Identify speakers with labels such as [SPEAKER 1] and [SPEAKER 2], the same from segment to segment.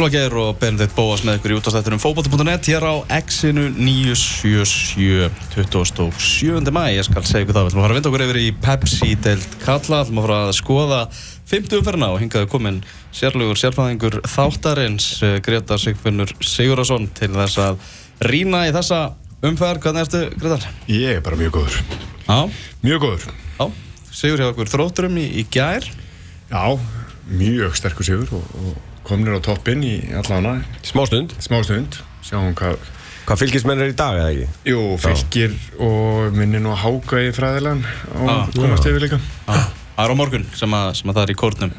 [SPEAKER 1] Elva Geir og Benedikt Bóas með ykkur í útastættunum fókbóti.net hér á X-inu 977 27. mæ ég skal segja ykkur það, við ætlum að fara að vinda okkur yfir í Pepsi-deild Kalla, ætlum að fara að skoða 50 umferna og hingaðu komin sérlugur sérfæðingur þáttarins eh, Gretar Sigfinnur Sigurðarsson til þess að rína í þessa umferð, hvernig ertu Gretar?
[SPEAKER 2] Ég er bara mjög góður.
[SPEAKER 1] Já,
[SPEAKER 2] Mjög góður.
[SPEAKER 1] Já, Sigur hjá okkur þrótturum í, í gær.
[SPEAKER 2] Já, mjög sterkur sigur og, og komnir á toppinn í allana
[SPEAKER 3] Smá stund.
[SPEAKER 2] Smá stund. Sjáum hvað
[SPEAKER 3] Hvað fylgismenn er í dag eða ekki?
[SPEAKER 2] Jú, fylgir og minni nú að háka í fræðilegan og
[SPEAKER 1] Ah.
[SPEAKER 2] komast yfir líka
[SPEAKER 1] Það er á morgun sem að, sem að það er í kórnum.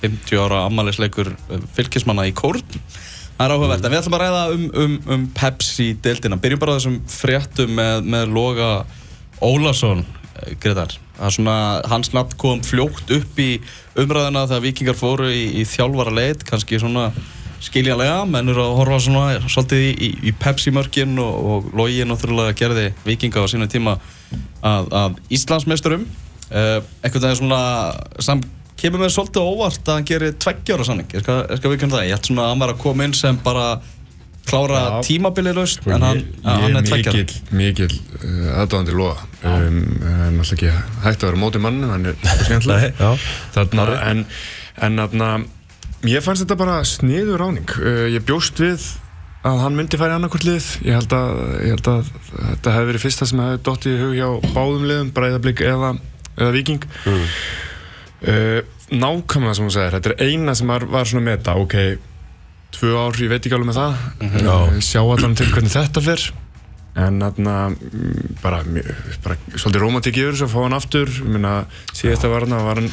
[SPEAKER 1] 50 ára ammælisleikur fylgismanna í kórn. Það er áhugavert, en við ætlum að ræða um, um, um Pepsi-deildina Byrjum bara á þessum fréttum með, með Loga Ólason eh, Gretar svona, hans nafn kom fljótt upp í umræðina þegar vikingar fóru í, í þjálfara leit kannski svona skiljanlega. Menn eru að horfa svona svolítið í, í, Pepsi-mörkin og, og Logi náttúrulega gerði vikinga á sínu tíma að, að Íslandsmeisturum. Einhvern veginn svona sam, kemur mér svolítið óvart að hann gerir tveggjára skal, ég skal vikna það. Ég held svona að hann var að koma inn sem bara klára tímabilið laust en hann,
[SPEAKER 2] ég,
[SPEAKER 1] hann
[SPEAKER 2] ég
[SPEAKER 1] er
[SPEAKER 2] er
[SPEAKER 1] tveggjára
[SPEAKER 2] mikil, mikil uh, aðdáðandi loða um, en alltaf ekki hægt að vera móti mann hann er skemmtileg
[SPEAKER 3] já.
[SPEAKER 2] Þarna, en, en þarna, ég fannst þetta bara sniður ráning uh, ég bjóst við að hann myndi færi annarkvort lið. Ég held að, ég held að þetta hefði verið fyrsta sem hefði dottið í hug hjá báðum liðum, Breiðablík eða, eða Viking
[SPEAKER 3] Mm.
[SPEAKER 2] uh, nákvæmlega sem hún segir þetta er eina sem var, var svona meta. Ok, tvö ár, ég veit ekki alveg með það.
[SPEAKER 3] Mhm.
[SPEAKER 2] uh, sjá allan til hvernig þetta fer. En þarna mm, bara, bara svolítið romantík yfir þessu að fá hann aftur. Meina, síðasta var hann var hann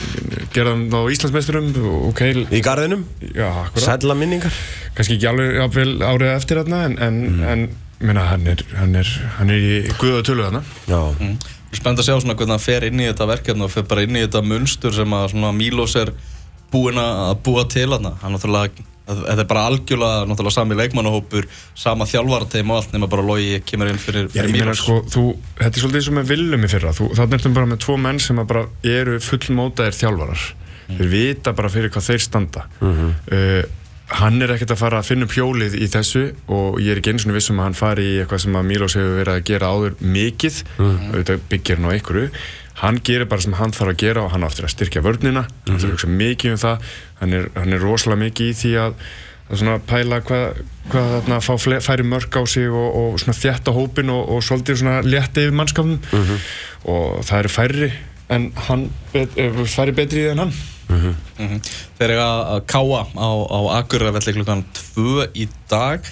[SPEAKER 2] gerðan á Íslandsmeisturum og ok,
[SPEAKER 3] Í garðinum? Sætla minningar?
[SPEAKER 2] Kannski ekki alveg jafnvel árið eftir þarna en, en,
[SPEAKER 3] Mhm.
[SPEAKER 2] en meina, hann, er, hann, er, hann er í guða tölu þarna.
[SPEAKER 3] Já.
[SPEAKER 1] Mm. Spennt að sjá svona hvernig hann fer inn í þetta verkefni og fer bara inn í þetta munstur sem að Mílos er búinn að búa til hann hann náttúrulega, þetta er bara algjörlega náttúrulega sami leikmannahópur sama þjálfarateim og allt nema bara logi kemur inn fyrir, fyrir Mílos
[SPEAKER 2] sko, þú, þetta er svolítið eins og með Willum í fyrra. Þú, þannig ertum bara með tvo menn sem að bara eru fullmótaðir þjálfarar. Þeir vita bara fyrir hvað þeir standa. Uh, hann er ekkert að fara að finna upp hjólið í þessu og ég er ekki eins og vissum að hann fari í eitthvað sem að Mílos hefur verið að gera áður mikið. Auðvitað byggir hann á einhverju hann gerir bara sem hann þarf að gera og hann á eftir að styrkja vörnina. Hann þarf að hugsa mikið um það. Hann er, hann er rosalega mikið í því að að svona pæla hvað, hvað þarna fá fle, færi mörg á sig og, og svona þjætta hópin og, og svolítið svona létti yfir mannskapnum. Og það eru færri en hann bet, eh, færi betri í því en hann.
[SPEAKER 1] Mhm. Þeir eru að káa á, á Akureyravelli klukkan 2 í dag.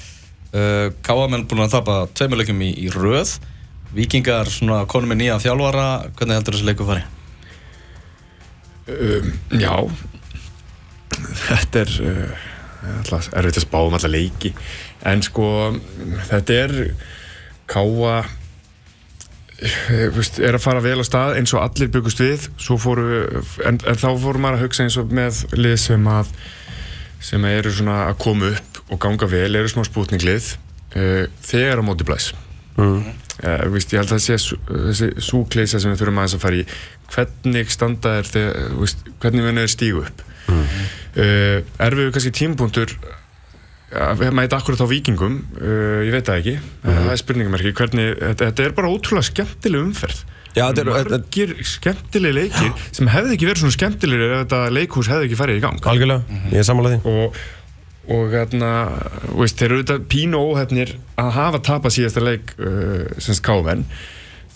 [SPEAKER 1] Uh, Káa menn búin að tapa tveimur leikum í, í röð Víkingar svona konum með nýja þjálfara hvernig heldur þessi leiku fari?
[SPEAKER 2] um, já. Þetta er uh, alltaf erfitt að spá um alla leiki. En sko þetta er káa eh, er að fara vel á stað eins og allir byggust við. Fóru, en, en þá fóru maður að hugsa eins og með lið sem að sem eru svona að koma upp og ganga vel, eru smá spútninglið uh, þegar á móti blæs
[SPEAKER 3] mm.
[SPEAKER 2] uh, víst, ég held að það sé þessi súkleisa sem við þurfum aðeins að fara í. Hvernig standa er þegar, víst, hvernig við er stígu upp? Mm. uh, er við kannski tímapunktur að við mæta akkurat á vikingum uh, ég veit það ekki, það er spurningamerki. Hvernig, þetta, þetta er bara ótrúlega skemmtileg umferð.
[SPEAKER 3] Já, er-
[SPEAKER 2] margir skemmtileg leikir sem hefði ekki verið svona skemmtilegir ef þetta leikhús hefði ekki farið í gang.
[SPEAKER 3] Algjörlega. Ég er sammálað því.
[SPEAKER 2] Og og hérna, veist, þeir eru auðvitað pínu óhefnir að hafa tapað síðasta leik uh, semst káven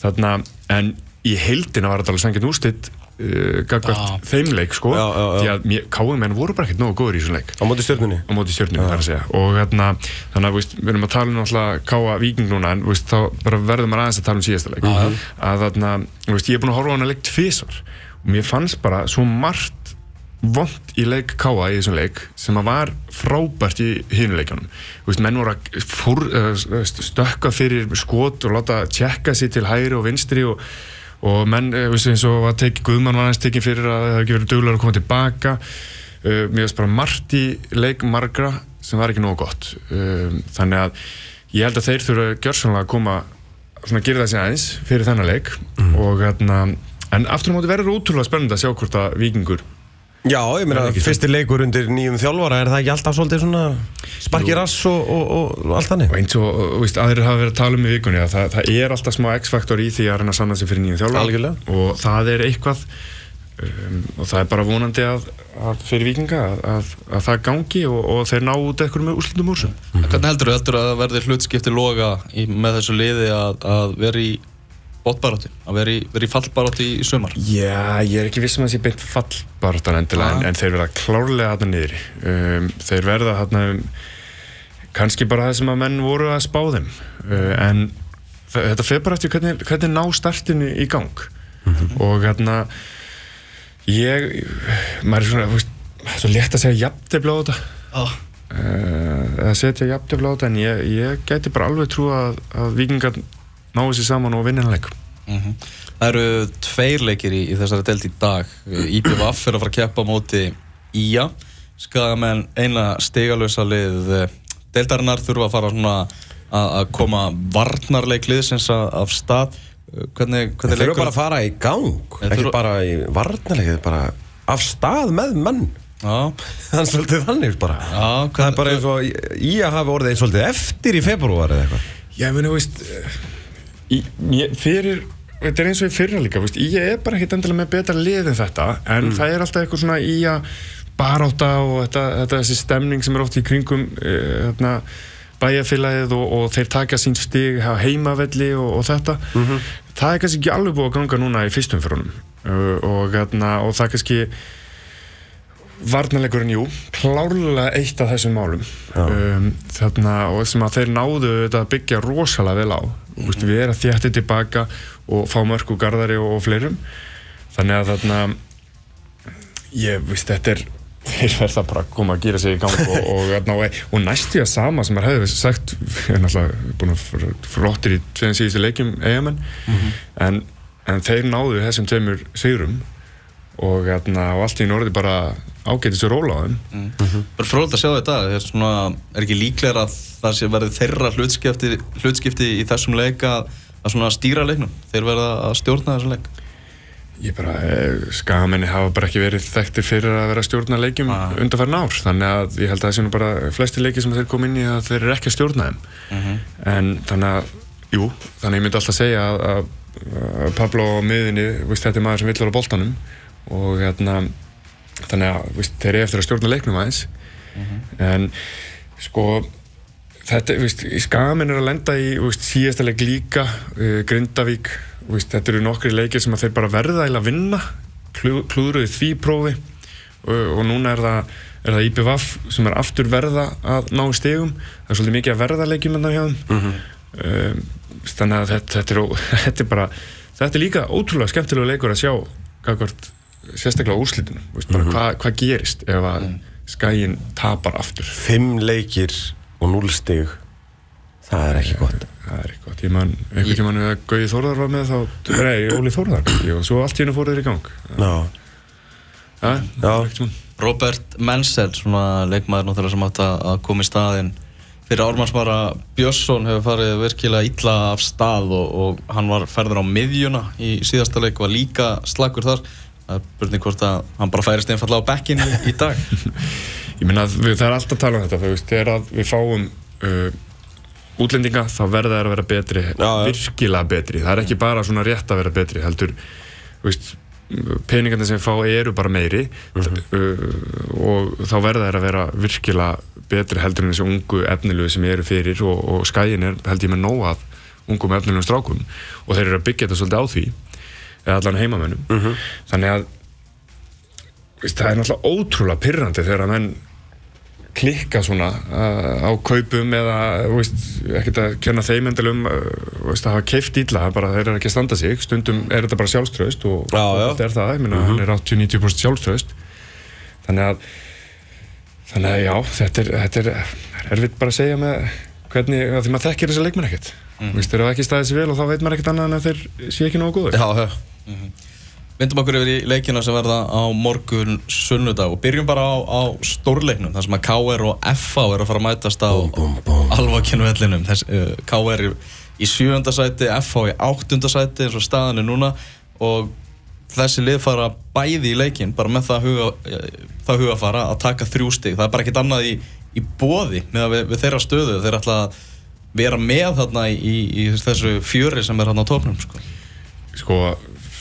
[SPEAKER 2] þarna, en í heildina var þetta alveg sangið úrslit uh, gagvart
[SPEAKER 1] Já.
[SPEAKER 2] þeim leik sko,
[SPEAKER 3] Já, já, já.
[SPEAKER 2] því að káven voru bara ekkert nógu góður í þessum leik.
[SPEAKER 3] Á móti stjórnunni
[SPEAKER 2] á móti stjórnum þar að segja. Og hérna, þannig að veist, við erum að tala um alltaf káa viking núna en veist, þá bara verðum maður aðeins að tala um síðasta leik. Að þarna, veist, ég er búin að horfa á hana leik tvisvar. Og mér fannst bara svo margt vond í leik káa í þessum leik sem að var frábært í hinu leikjanum veist, menn voru að fór, uh, stökka fyrir skot og láta tjekka sér til hægri og vinstri og, og menn, veist, eins og að teki Guðmann var aðeins tekið fyrir að það hefði ekki verið duglar að koma tilbaka. Uh, mér finnst bara margt í leik margra sem var ekki nógu gott. Þannig að ég held að þeir þurfa gjörsanlega að koma svona að gera þessi aðeins fyrir þennan leik og hérna en aftur á móti verður ótrúlega spennandi að sjá hvort að vikingur
[SPEAKER 3] Já, ég meina, fyrsti leikur undir nýjum þjálfara er það ekki alltaf svolítið svona sparki rass og, og, og, allt þannig?
[SPEAKER 2] Og eins og, þú veist, aðrir hafa verið að tala um í vikunni að það, það er alltaf smá X-faktor í því að reyna sanna sig fyrir nýjum þjálfara
[SPEAKER 3] Algjörlega.
[SPEAKER 2] og það er eitthvað um, og það er bara vonandi að, að fyrir vikinga að, að, að það gangi og, og þeir ná út eitthvað með úrslutum úr sem
[SPEAKER 1] Hvernig heldur þú að það verði hlutskipti loga í, með þessu liði að, að vera í bóttbarátti, að vera í, vera í fallbarátti í sumar?
[SPEAKER 2] Já, ég er ekki viss um að það sé beint fallbaratan endilega en,
[SPEAKER 1] Ah.
[SPEAKER 2] en þeir verða klárlega þarna niður um, þeir verða þarna um, kannski bara það sem að menn voru að spá þeim uh, en þetta fer bara eftir hvernig, hvernig ná startinu í gang og hérna ég maður er svona, þú veist, það er svo létt að segja jafntefla á þetta
[SPEAKER 1] Ah.
[SPEAKER 2] uh, að setja jafntefla á þetta en ég, ég gæti bara alveg trú að, að vikingar náu sér saman og vinna leik
[SPEAKER 1] Mhm. Það eru tveir leikir í, í þessari deild í dag IPVF er að fara að keppa móti IA skagamenn eina stigalösa lið deildarinnar þurfa að fara svona að, að koma varnarleik liðsins af af stað hvernig,
[SPEAKER 3] Þeir
[SPEAKER 1] hvernig
[SPEAKER 3] þurfa bara að fara í gang,
[SPEAKER 1] Þeir
[SPEAKER 3] ekki
[SPEAKER 1] þurfa-
[SPEAKER 3] bara í varnarleikið, bara af stað með menn. Er svolítið þannig bara.
[SPEAKER 1] já,
[SPEAKER 3] Það er bara eins og að hafa orðið svolítið eftir í februar eða eitthvað.
[SPEAKER 2] Já, ég meina, veist eh, í, ég, fyrir, þetta er eins og í fyrra líka veist, ég er bara ekkert endilega með betra lið en þetta, en það er alltaf eitthvað svona í að baráta og þetta, þetta þessi stemning sem er oft í kringum e, hérna, bæjarfélagið og, og þeir taka sín stig heimavelli og, og þetta. Það er kannski ekki alveg búið að ganga núna í fyrstum fyrunum uh, og, hérna, og það kannski varnarleikurinn, jú, klárlega eitt af þessum málum. Um, þarna, og sem að þeir náðu þetta að byggja rosalega vel á mm -hmm. við erum þjættið tilbaka og fá mörg og garðari og, og fleirum þannig að þarna ég, veist, þetta er þeir verða bara að koma að gera sig í gang og, og, og, og, næstu að sama sem maður hefði sagt, ég er náttúrulega búin að flottir í tveim síðustu leikjum eigamenn, en, en þeir náðu þessum tveimur sigurum og, og allt í norði bara ágæti svo róla á þeim.
[SPEAKER 1] Bara frólægt að sjá þetta er, svona, er ekki líklega að það sé verði þeirra hlutskipti, hlutskipti í þessum leik að, stýra leiknum? Þeir verða að stjórna þessum leik?
[SPEAKER 2] Ég bara, eh, skagamenni hafa bara ekki verið þekktir fyrir að vera að stjórna leikjum
[SPEAKER 1] Ah.
[SPEAKER 2] undanfærin ár, þannig að ég held að það sé nú bara flesti leiki sem þeir kom inn í að þeir eru ekki að stjórna þeim. En þannig að, jú, þannig að ég myndi alltaf segja að, að, að Pablo á miðinni, veist, þetta er maður sem vill vera á boltanum. Og hérna þannig að, veist, þeir eru eftir að stjórna leiknum aðeins. En sko þetta, veist, í skagamenn er að lenda í veist, síðasta leik líka uh, Grindavík, þetta eru nokkri leikir sem þeir bara verða að vinna. Klú, klúðruði því prófi. Og, og núna er það, er það IPVAF sem er aftur verða að ná stegum það er svolítið mikið að verða leikjum en það hjá þeim. Um, þannig að þetta, þetta, er, þetta er bara þetta er líka ótrúlega skemmtilega leikur að sjá gagvart, sérstaklega úrslitinu veist, bara hvað hva gerist ef að skæin tapar aftur?
[SPEAKER 3] Fimm leikir og núl stig, það er ekki gott.
[SPEAKER 2] það er eitthvað, ég man einhvern við að Gauði Þórðar var með þá, nei, Óli Þórðar. Og svo allt í hennu fóru þeir í gang.
[SPEAKER 3] Já,
[SPEAKER 2] ja,
[SPEAKER 3] já.
[SPEAKER 1] Robert Menzel, svona leikmaður náttúrulega sem átt að að koma í staðinn. Fyrir Ármannsmára Björnsson hefur farið virkilega illa af stað og, og hann var ferður á miðjuna í síðasta leik var líka slagur þar það er burning hvort að hann bara færist einfallega á bekkin í, dag.
[SPEAKER 2] Ég meina, að við, það er alltaf að tala um þetta veist, þegar við fáum uh, útlendinga, þá verða þeir að vera betri
[SPEAKER 3] Já,
[SPEAKER 2] virkilega betri, það er ekki bara svona rétt að vera betri, heldur veist, peningarnir sem fá eru bara meiri uh, og þá verða þeir að vera virkilega betri heldur en þessi ungu efnilegu sem eru fyrir og, og skæin er held ég með nóg af ungum efnilegum strákum og þeir eru að byggja þetta svolítið á því eða allan heimamönnum. Þannig að veist, það er náttúrulega ótrúlega pyrrandi þegar að menn klikka svona uh, á kaupum eða þú veist, ekkert að kenna þeim endilum uh, veist, að hafa keift illa bara þeir eru ekki að standa sig, stundum er þetta bara sjálfströst og, þetta er það, ég meina hann er 80-90% sjálfströst þannig að þannig að já, þetta er, þetta er er erfitt bara að segja með hvernig, því maður þekkir þessi leikmenn ekkert. Mm. veist, þeir hafa ekki staðið sér vel og þá veit maður ekkert annað en þeir sé ekki nógu góður
[SPEAKER 1] Já, já Vindum okkur yfir í leikina sem verða á morgun sunnudag og byrjum bara á, á stórleiknum þar sem að KR og FA er að fara að mætast á alvakinu vellinum. Þess, uh, KR í, sjöunda sæti, FA í áttunda sæti eins og staðan er núna og þessi lið fara bæði í leikin bara með það, huga, það hugafara að taka þrjú stig, það er bara ekkert annað í, í bóði með við, við þeirra stöðu. Þeir ætla að vera með þarna í, í þessu fjöri sem er hann á tóknum sko.
[SPEAKER 2] sko,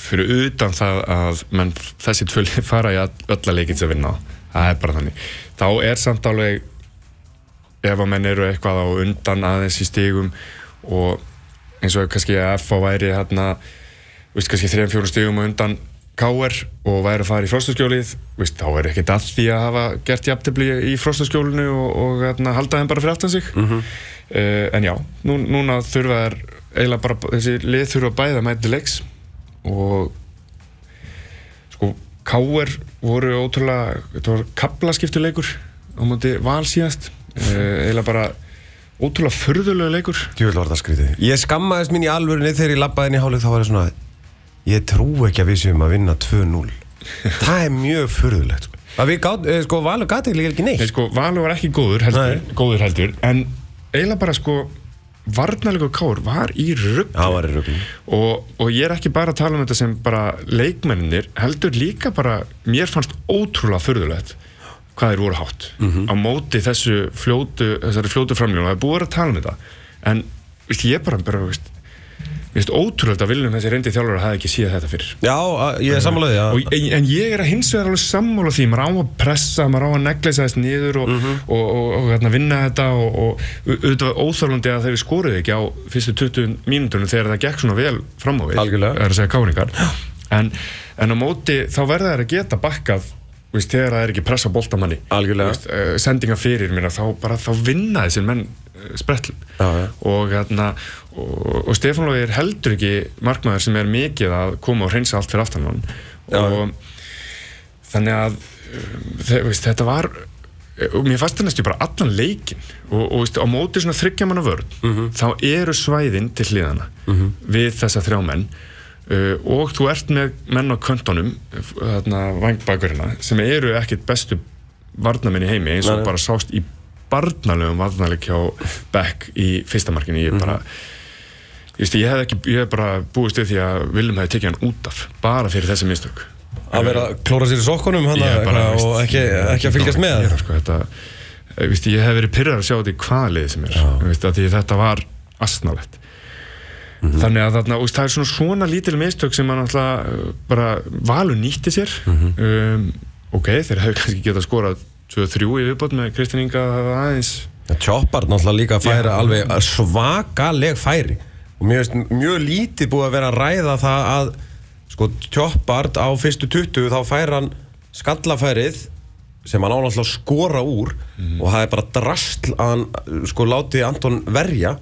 [SPEAKER 2] fyrir utan það að menn, þessi tvöli fara í all- ölla leikinn sem vinna. Það er bara þannig. Þá er samt alveg ef að menn eru eitthvað á undan aðeins í stigum og eins og kannski að F væri hérna veist, kannski þrejum fjórum stigum á undan KR og væri að fara í frostaskjólið veist, þá er ekkert að því að hafa gert jafntefli í frostaskjólinu og, og hérna, halda þeim bara fyrir aftan sig. Uh, en já, nú, núna þurfa þær eiginlega bara, þessi lið þurfa bæða að mæta til leiks og sko, KR voru ótrúlega, þetta var kaplaskiptuleikur á móti val síðast uh, eiginlega bara ótrúlega furðulegu leikur
[SPEAKER 3] Djúvel var það skrítið. Ég skammaðist mín í alvörunni þegar ég labbaði inn í hálfleik þá var ég svona ég trú ekki að við séum að vinna 2-0. það er mjög furðulegt. Sko. Að við gátt, eh, sko, Valur gati ekki
[SPEAKER 2] Nei,
[SPEAKER 3] neitt.
[SPEAKER 2] sko, Valur var ekki góður heldur, góður heldur en eiginlega bara sko varnarleikur Kár var í rugg og, og ég er ekki bara að tala um þetta sem bara leikmennir heldur líka bara, mér fannst ótrúlega furðulegt hvað þeir voru hátt á móti þessu fljótu þessari fljótu framljónu, það er búið að tala um þetta. En veist, ég bara, bara veist, veist, ótrúlega að viljum þessi reyndi þjálfur að hafa ekki séð þetta fyrir
[SPEAKER 3] Já, ég er sammálaði.
[SPEAKER 2] og,
[SPEAKER 3] Ja.
[SPEAKER 2] en, en ég er að hins vegar alveg sammála því maður á að pressa, maður á að negla þess niður og,
[SPEAKER 3] Mhm.
[SPEAKER 2] og, og, og, hérna, vinna þetta og, og auðvitað óþálandi að þeir skoruðu ekki á fyrstu 20 mínúturinn þegar það gekk svona vel fram á við er að segja káringar en, en á móti þá verða þær að geta bakkað Veist, þegar það er ekki pressa veist, uh, sendinga fyrir mér þá, bara, þá vinna þessir menn uh, sprettlum
[SPEAKER 3] Já, já.
[SPEAKER 2] og, hérna, og, og Stefán Lógi er heldur ekki markmaður sem er mikið að koma og hreinsa allt fyrir aftan hann
[SPEAKER 3] Já.
[SPEAKER 2] og þannig að þe veist, þetta var og mér fannst það næstu bara allan leikin og, og veist, á móti svona þryggja manna vörn
[SPEAKER 3] Mhm.
[SPEAKER 2] þá eru svæðin til hliðana við þessa þrjá menn uh, og þú ert með menn á köntunum þarna vangbækurina sem eru ekkit bestu varnamenn í heimi eins og
[SPEAKER 3] Nei,
[SPEAKER 2] bara sást í barnalegum varnarleik hjá Beck í fyrsta markinu. Ég bara Ég, veist, ég hef ekki, ég hef bara búist við því að Viljum hefði tekið hann út af bara fyrir þessi mistök.
[SPEAKER 3] Að vera að klóra sér í sokkunum
[SPEAKER 2] Ég
[SPEAKER 3] og ekki, ekki að fylgjast
[SPEAKER 2] ég-
[SPEAKER 3] með.
[SPEAKER 2] ég- sko, þetta, eh, veist, ég hef verið pyrrar að sjá þetta í hvaða liði sem er því þetta var asnalett
[SPEAKER 3] Mhm.
[SPEAKER 2] þannig að þarna, það er svona svona lítil mistök sem hann alltaf bara valur nýtti sér
[SPEAKER 3] Mhm.
[SPEAKER 2] um, ok, þeir hefur kannski getað skorað 2-3 í viðbót með Kristinn Inga aðeins
[SPEAKER 3] Choppard náttúrulega líka færi
[SPEAKER 2] Já.
[SPEAKER 3] alveg svakaleg færi og finnst mjög lítið búið að vera að ræða það að sko Choppard á fyrstu 20 þá fær hann skallafærið sem hann ánáttúrulega að skora úr og það er bara drastl að hann sko láti Anton verja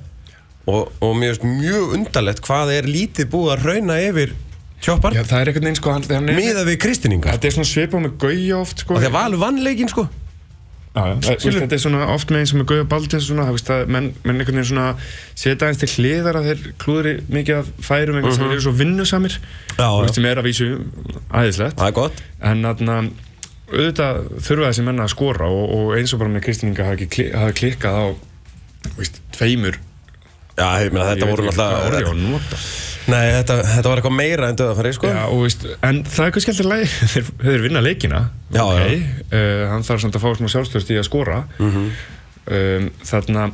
[SPEAKER 3] og, og mér finnst mjög undarlegt hvað er lítið búið að rauna yfir Choppard
[SPEAKER 2] Já, það er einhvern veginn sko hann, hann er,
[SPEAKER 3] miða við Kristinningar.
[SPEAKER 2] Þetta er svona svipað með Gauja oft sko.
[SPEAKER 3] Og þegar valur vannleikin sko.
[SPEAKER 2] Já, já, það- veist, þetta er svona oft með eins og með Gauja Baldins svona, það veist að menn, menn einhvern veginn svona setja aðeins til hliðar að þeir klúðri mikið af færum einhvern sem þeir eru svo vinnusamir og veist, sem er að vísu æðislegt.
[SPEAKER 3] Það er gott.
[SPEAKER 2] En þarna auðvitað þurfa þessi menna að skora og, og eins og bara með Kristíninga hafa klikkað á veist, tveimur
[SPEAKER 3] Já, ég meina þetta
[SPEAKER 2] ég
[SPEAKER 3] voru
[SPEAKER 2] hvað
[SPEAKER 3] náttúrulega Nei, þetta, þetta var eitthvað meira en döðafæri sko.
[SPEAKER 2] Já, og veist, en það er kannski alltaf lægi þeir, þeir vinna leikina.
[SPEAKER 3] Já,
[SPEAKER 2] ok,
[SPEAKER 3] já.
[SPEAKER 2] Uh, hann þarf samt að fá smá sjálfstörst í að skora.
[SPEAKER 3] Mhm.
[SPEAKER 2] um, þarna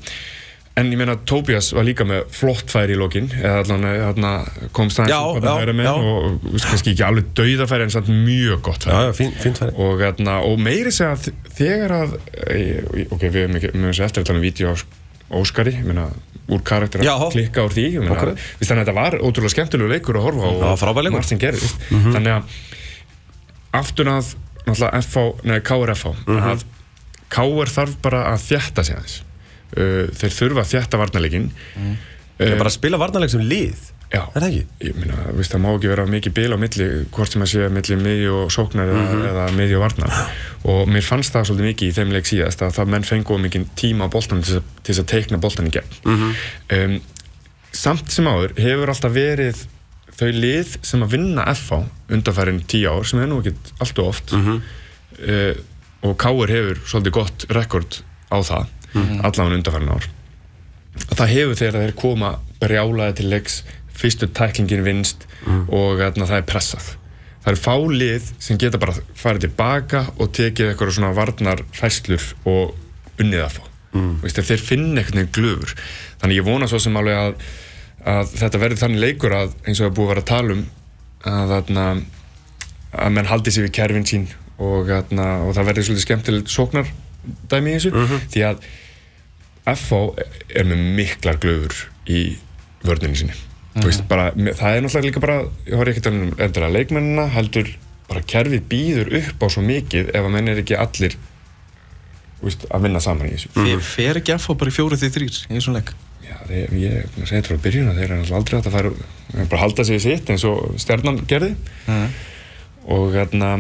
[SPEAKER 2] en ég meina Tobias var líka með flott færi í lokin. Eða allan þarna kom stæðins
[SPEAKER 3] Já, já, já.
[SPEAKER 2] og kannski ekki alveg dauðafæri en samt mjög gott
[SPEAKER 3] Já,
[SPEAKER 2] færi.
[SPEAKER 3] Já, fín, fínt færi.
[SPEAKER 2] Og, þarna, og meiri segja að þegar að e, ok, við höfum ekki við höfum eftir að tala um vídeo á Óskari ég meina, úr karakter að klikka úr því. Þannig að þetta var ótrúlega skemmtilegu leikur að horfa á
[SPEAKER 3] leikur.
[SPEAKER 2] margt sem gerðist.
[SPEAKER 3] Mhm.
[SPEAKER 2] þannig að aftur að náttúrulega KRFH
[SPEAKER 3] Mhm.
[SPEAKER 2] að KR þarf bara að þjætta sig aðeins. Uh, þeir þurfa að þjætta varnarleikin
[SPEAKER 3] Ég er bara að spila varnarleik sem lið
[SPEAKER 2] já,
[SPEAKER 3] Er það ekki?
[SPEAKER 2] ég meina, veist, það má ekki vera mikið bil á milli, hvort sem að sé milli miðju og sóknar eða, eða miðju og varnar. Og mér fannst það svolítið mikið í þeim leik síðast að það menn fengu of mikið tíma á boltanum til, til þess að teikna boltan í gegn. Um, samt sem áður hefur alltaf verið þau lið sem að vinna FH undanfærin tíu ár sem er nú ekki allt og oft uh, og Káur hefur svolítið gott rekord á það allan undanfærin ár. Að það hefur þegar þeir koma brjálaði til leiks fyrstu tæklingin vinst og þarna, það er pressað. Það eru fálið sem geta bara farið tilbaka og tekið eitthvað svona varnar fæslur og unnið að fá. Mm. Veist, þeir finna eitthvað glöfur. Þannig ég vona svo sem alveg að, að þetta verður þannig leikur að eins og það búið að vera að tala um að, að, að menn haldi sér við kerfin sín og, að, og það verður svolítið skemmtilegt sóknar dæmi í þessu. Mm -hmm. því að FH er með miklar glöfur í vörnunni sinni mm. veist, bara, það er náttúrulega líka bara ég horf ekki að leikmennina heldur bara kerfið býður upp á svo mikið ef að menn er ekki allir veist, að vinna saman í þessu
[SPEAKER 1] mm. Fer ekki FH bara í fjóru því þrýr í þessum leik?
[SPEAKER 2] Já, þeir, ég segi þetta frá byrjun að þeir er aldrei átt að fara bara halda sig í sitt eins og stjarnan gerði mm. og hérna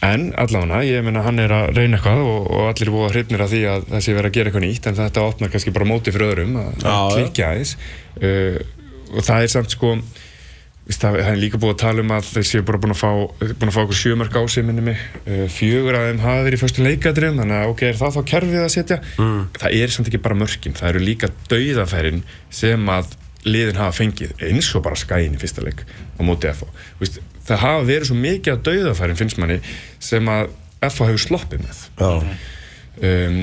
[SPEAKER 2] En allavega, ég meina hann er að reyna eitthvað og, og allir er búið að hrifnir að því að það sé verið að gera eitthvað nýtt en þetta opnar kannski bara móti fyrir öðrum að, að klikja aðeins uh, og það er samt sko það er líka búið að tala um að þeir séu bara búin að fá, búin að fá okkur sjömark á sig minni mig, uh, fjögur af þeim hafa verið í fyrstu leikadrið þannig að ok, er það þá kerfið að setja? Mm. það er samt ekki bara mörkin, það eru líka dauðafærin sem að liðin hafa fengið eins og bara skæin í fyrsta leik á móti FO það hafa verið svo mikið að dauðafærin finnst manni sem að FH hefur sloppið með. Um,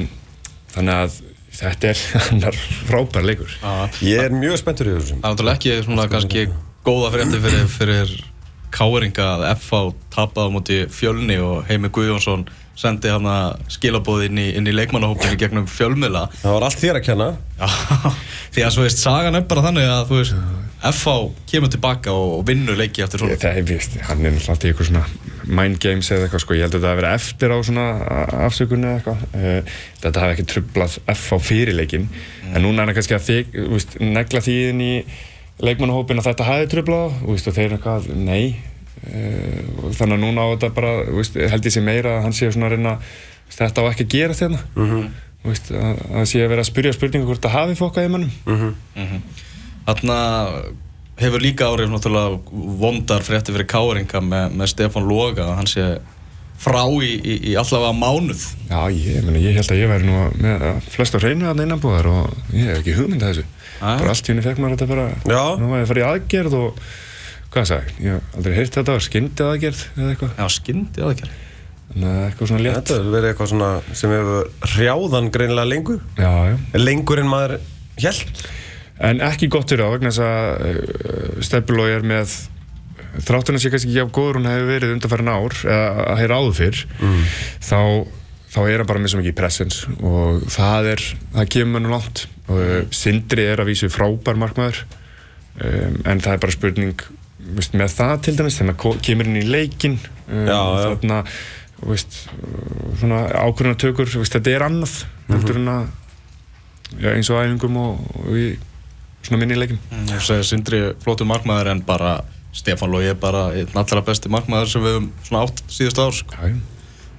[SPEAKER 2] þannig að þetta er annar frábær leikur.
[SPEAKER 3] Ég er mjög spenntur í þessu.
[SPEAKER 1] Það er náttúrulega ekki svona kannski góða frétti fyrir, fyrir káringa að FH tapaði á móti fjölni og Heimi Guðjónsson sendi hann að skilabóði inn í, í leikmannahópinni gegnum fjölmila
[SPEAKER 3] Það var allt þér að kenna.
[SPEAKER 1] Já, því að svo veist, sagan er bara þannig að þú veist FH kemur tilbaka og vinnur leiki eftir svona.
[SPEAKER 2] Það er vist, hann er alltaf í eitthvað svona mind games eða eitthvað sko, ég held að þetta að vera eftir á svona afsökunni eða eitthvað uh, þetta hafi ekki trublað FH fyrir leikin mm. en núna er það kannski að þig, víst, negla þýðin í leikmannahópin að þetta hafi trublað og víst, þeir eru eitthvað, nei uh, þannig að núna á þetta bara víst, held ég sé meira að hann sé svona að reyna þetta á ekki að gera þetta mm -hmm. að það sé að vera að spyrja spurningu hvort það hafi fokkað í mannum mm -hmm.
[SPEAKER 1] Þarna hefur líka árið náttúrulega vondar frétti fyrir káringa með, með Stefan Loga hann sé frá í, í, í allavega mánuð.
[SPEAKER 2] Já, ég, meni, ég held að ég væri nú með flest á hreinu að innanbúðar og ég hef ekki hugmynd að þessu. Æ. bara allt í henni fekk maður þetta bara Já. nú var ég að fara í aðgerð og hvað sagði, ég? Hef aldrei heyrt þetta skyndið aðgerð eða eitthvað?
[SPEAKER 1] Já, skyndið aðgerð.
[SPEAKER 2] Þannig að eitthvað svona létt.
[SPEAKER 3] Þetta verið eitthvað svona sem hefur hrjáðan greinilega lengur.
[SPEAKER 2] Já, já.
[SPEAKER 3] Lengur en maður held
[SPEAKER 2] en ekki gott fyrir á vegna þess að uh, Stefnilói er með þrátturinn sé kannski ekki af góður hún hefur verið undanfærin ár eða að heyra áður fyrr mm. þá, þá er hann bara með svo mikið presens og það er það kemur hann langt og uh, Sindri er að vísu frábær markmaður um, en það er bara spurning veist, með það til dæmis þannig að kemur hann í leikin um, þarna veist, svona ákvörðunatökur þetta er annað mm -hmm. Já, eins og æfingum og, og í svona minnileikin
[SPEAKER 1] mm, Þú segir Sindri flóttu markmaður en bara Stefán Lógi er bara einn allra besti markmaður sem við hefum svona átt síðust ár sko.